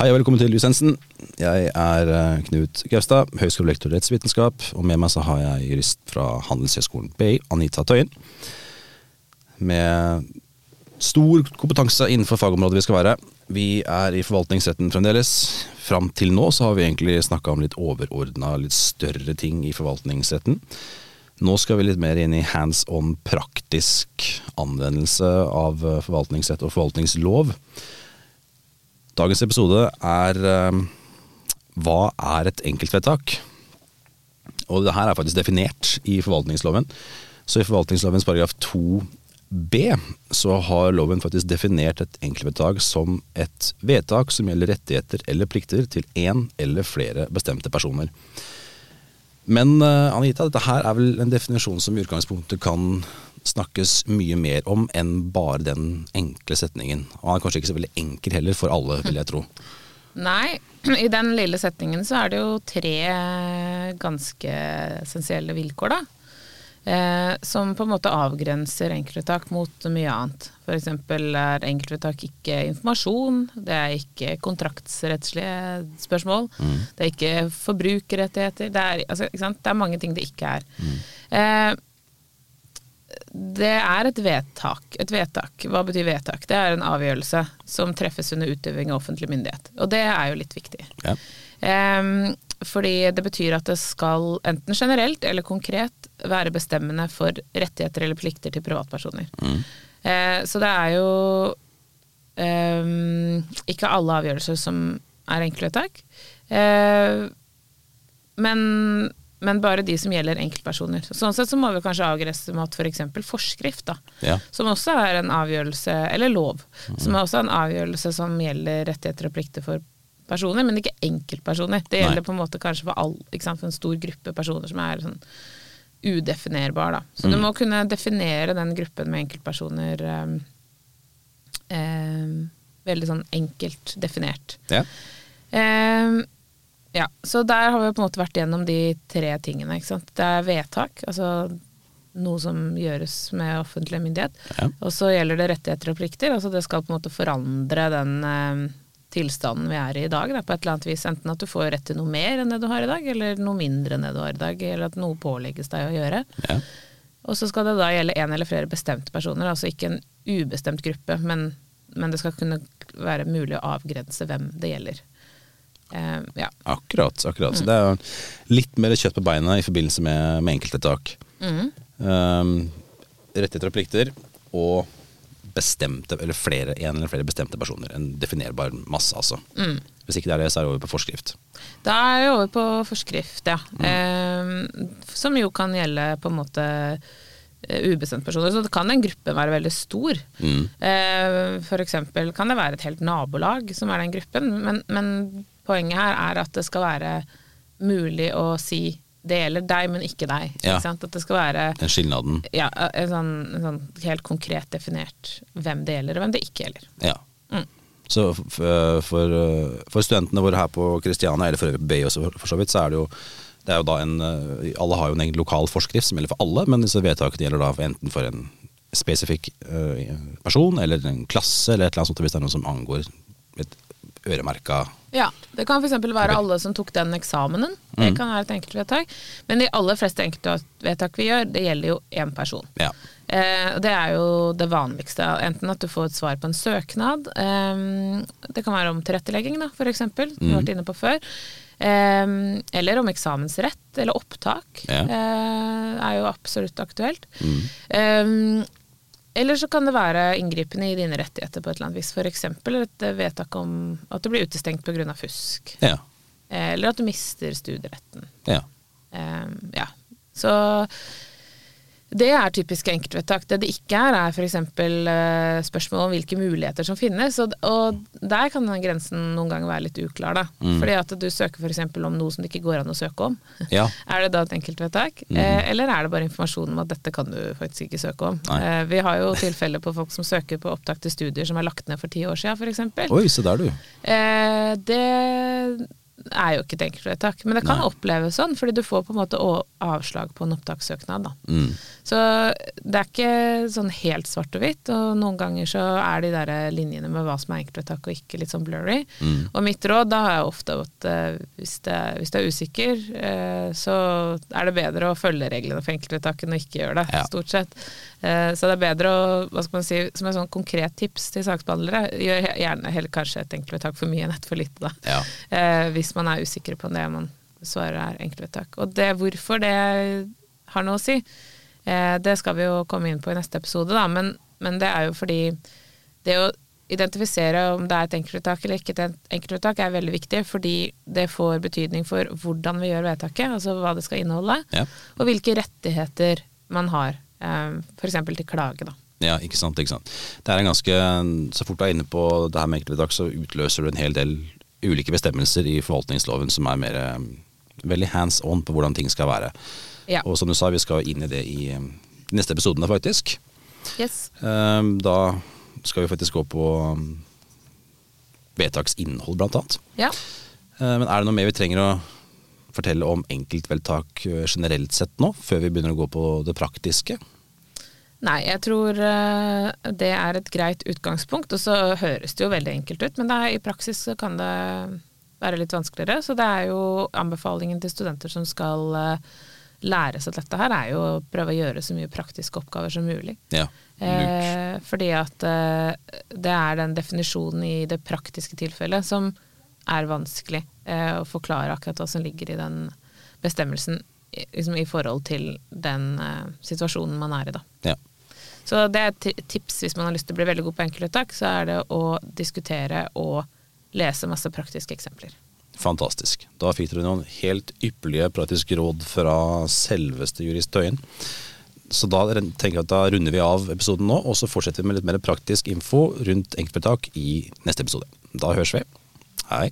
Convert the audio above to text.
Hei og velkommen til Lisensen. Jeg er eh, Knut Gaustad, høyskolelektor i rettsvitenskap. Og med meg så har jeg jurist fra Handelshøyskolen BI, Anita Tøyen. Med stor kompetanse innenfor fagområdet vi skal være. Vi er i forvaltningsretten fremdeles. Fram til nå så har vi egentlig snakka om litt overordna, litt større ting i forvaltningsretten. Nå skal vi litt mer inn i hands on praktisk anvendelse av eh, forvaltningsrett og forvaltningslov. Dagens episode er eh, Hva er et enkeltvedtak? Og det her er faktisk definert i forvaltningsloven. Så i forvaltningslovens paragraf 2b så har loven faktisk definert et enkeltvedtak som et vedtak som gjelder rettigheter eller plikter til én eller flere bestemte personer. Men uh, Anita, dette her er vel en definisjon som i utgangspunktet kan snakkes mye mer om enn bare den enkle setningen. Og han er kanskje ikke så veldig enkel heller for alle, vil jeg tro. Nei, i den lille setningen så er det jo tre ganske essensielle vilkår, da. Eh, som på en måte avgrenser enkeltvedtak mot mye annet. F.eks. er enkeltvedtak ikke informasjon, det er ikke kontraktsrettslige spørsmål, mm. det er ikke forbrukerrettigheter. Det er, altså, det er, mange ting det ikke er. Mm. Eh, det er et vedtak. Et vedtak. Hva betyr vedtak? Det er en avgjørelse som treffes under utøving av offentlig myndighet. Og det er jo litt viktig. Ja. Um, fordi det betyr at det skal enten generelt eller konkret være bestemmende for rettigheter eller plikter til privatpersoner. Mm. Uh, så det er jo um, ikke alle avgjørelser som er enkeltvedtak. Uh, men men bare de som gjelder enkeltpersoner. Sånn sett så må vi kanskje avgrense mot f.eks. For forskrift, da. Ja. Som også er en avgjørelse, eller lov, mm. som er også en avgjørelse som gjelder rettigheter og plikter for personer, men ikke enkeltpersoner. Det gjelder Nei. på en måte kanskje for, all, for en stor gruppe personer som er sånn udefinerbar, da. Så mm. du må kunne definere den gruppen med enkeltpersoner um, um, veldig sånn enkelt definert. Ja. Um, ja, så der har vi på en måte vært gjennom de tre tingene. ikke sant? Det er vedtak, altså noe som gjøres med offentlig myndighet. Ja. Og så gjelder det rettigheter og plikter. altså Det skal på en måte forandre den eh, tilstanden vi er i i dag, da, på et eller annet vis. Enten at du får rett til noe mer enn det du har i dag, eller noe mindre enn det du har i dag. Eller at noe pålegges deg å gjøre. Ja. Og så skal det da gjelde én eller flere bestemte personer, altså ikke en ubestemt gruppe, men, men det skal kunne være mulig å avgrense hvem det gjelder. Uh, ja. Akkurat. akkurat. Mm. Så det er litt mer kjøtt på beina i forbindelse med, med enkeltvedtak. Mm. Um, rettigheter og plikter og bestemte, eller flere, en eller flere bestemte personer. En definerbar masse, altså. Mm. Hvis ikke det er det, så er det over på forskrift. Da er det over på forskrift, ja. Um, som jo kan gjelde på en måte ubestemte ubestemt personer. Så det kan en gruppe være veldig stor. Mm. Eksempel kan det være et helt nabolag som er den gruppen, men, men Poenget her er at det skal være mulig å si det gjelder deg, men ikke deg. Ja. Ikke at det skal være Den skilnaden. Ja, en sånn, en sånn, helt konkret definert hvem det gjelder, og hvem det ikke gjelder. Ja. Mm. Så for, for, for, studentene våre her på Kristiania, eller for øvrig på BI også for så vidt, så er det jo det er jo da en, Alle har jo en egen lokal forskrift som gjelder for alle, men disse vedtakene gjelder da enten for en spesifikk person, eller en klasse, eller et eller annet sånt hvis det er noe som angår et øremerka Ja, det kan f.eks. være alle som tok den eksamenen. Det mm. kan være et enkeltvedtak. Men de aller fleste enkeltvedtak vi gjør, det gjelder jo én person. Ja. Eh, det er jo det vanligste. Enten at du får et svar på en søknad. Eh, det kan være om tilrettelegging, da, f.eks., som mm. vi har vært inne på før. Eh, eller om eksamensrett eller opptak. Ja. Eh, er jo absolutt aktuelt. Mm. Eh, eller så kan det være inngripende i dine rettigheter på et eller annet vis. F.eks. et vedtak om at du blir utestengt pga. fusk. Ja. Eller at du mister studieretten. Ja. Um, ja. Så det er typiske enkeltvedtak. Det det ikke er, er f.eks. Uh, spørsmål om hvilke muligheter som finnes. Og, der kan den grensen noen ganger være litt uklar. da. Mm. Fordi at du søker f.eks. om noe som det ikke går an å søke om. Ja. er det da et enkeltvedtak? Mm. Eh, eller er det bare informasjon om at dette kan du faktisk ikke søke om? Eh, vi har jo tilfeller på folk som søker på opptak til studier som er lagt ned for ti år siden f.eks. Oi, se der du. Eh, det er jo ikke et enkeltvedtak. Men det kan Nei. oppleves sånn, fordi du får på en måte avslag på en opptakssøknad. Da. Mm. Så det er ikke sånn helt svart og hvitt, og noen ganger så er de der linjene med hva som er enkeltvedtak og ikke, litt sånn blurry. Mm. Og mitt råd da har jeg ofte at eh, hvis, det, hvis du er usikker, eh, så er det bedre å følge reglene for enkeltvedtak enn å ikke gjøre det, Ja. stort sett. Eh, så det er bedre å, hva skal man si, som et sånn konkret tips til saksbehandlere, gjør gjerne heller kanskje et enkeltvedtak for mye enn et for lite, da. Ja. Hvis man er usikker på det man svarer er enkeltvedtak. Og det, hvorfor det har noe å si, det skal vi jo komme inn på i neste episode, da. Men, men det er jo fordi det å identifisere om det er et enkeltvedtak eller ikke et enkeltvedtak, er veldig viktig, fordi det får betydning for hvordan vi gjør vedtaket, altså hva det skal inneholde, Ja. og hvilke rettigheter man har, eh, f.eks. til klage, da. Ja, ikke sant, ikke sant. Det er en ganske, Så fort du er inne på det her med enkeltvedtak, så utløser du en hel del ulike bestemmelser i forvaltningsloven som er mer eh, veldig hands on på hvordan ting skal være. Ja. Og som du sa, vi skal inn i det i eh, de neste episodene, faktisk. Yes. Eh, Da skal vi faktisk gå på um, vedtaksinnhold, blant annet. Ja. Eh, Men er det noe mer vi trenger å fortelle om enkeltvedtak eh, generelt sett nå, før vi begynner å gå på det praktiske? Nei, jeg tror eh, det er et greit utgangspunkt, og så høres det jo veldig enkelt ut, men er, i praksis så kan det være litt vanskeligere. Så det er jo anbefalingen til studenter som skal lære seg dette her, er jo å prøve å gjøre så mye praktiske oppgaver som mulig. Ja. Eh, fordi at eh, det er den definisjonen i det praktiske tilfellet som er vanskelig eh, å forklare akkurat hva som ligger i den bestemmelsen i- liksom i forhold til den eh, situasjonen man er i, da. Ja. Så det er et tips hvis man har lyst til å bli veldig god på enkeltuttak, så er det å diskutere og lese masse praktiske eksempler. Fantastisk. Da fikk dere noen helt ypperlige praktiske råd fra selveste jurist Tøyen. Så da tenker jeg at da runder vi av episoden nå, og så fortsetter vi med litt mer praktisk info rundt enkeltvedtak i neste episode. Da høres vi. Hei.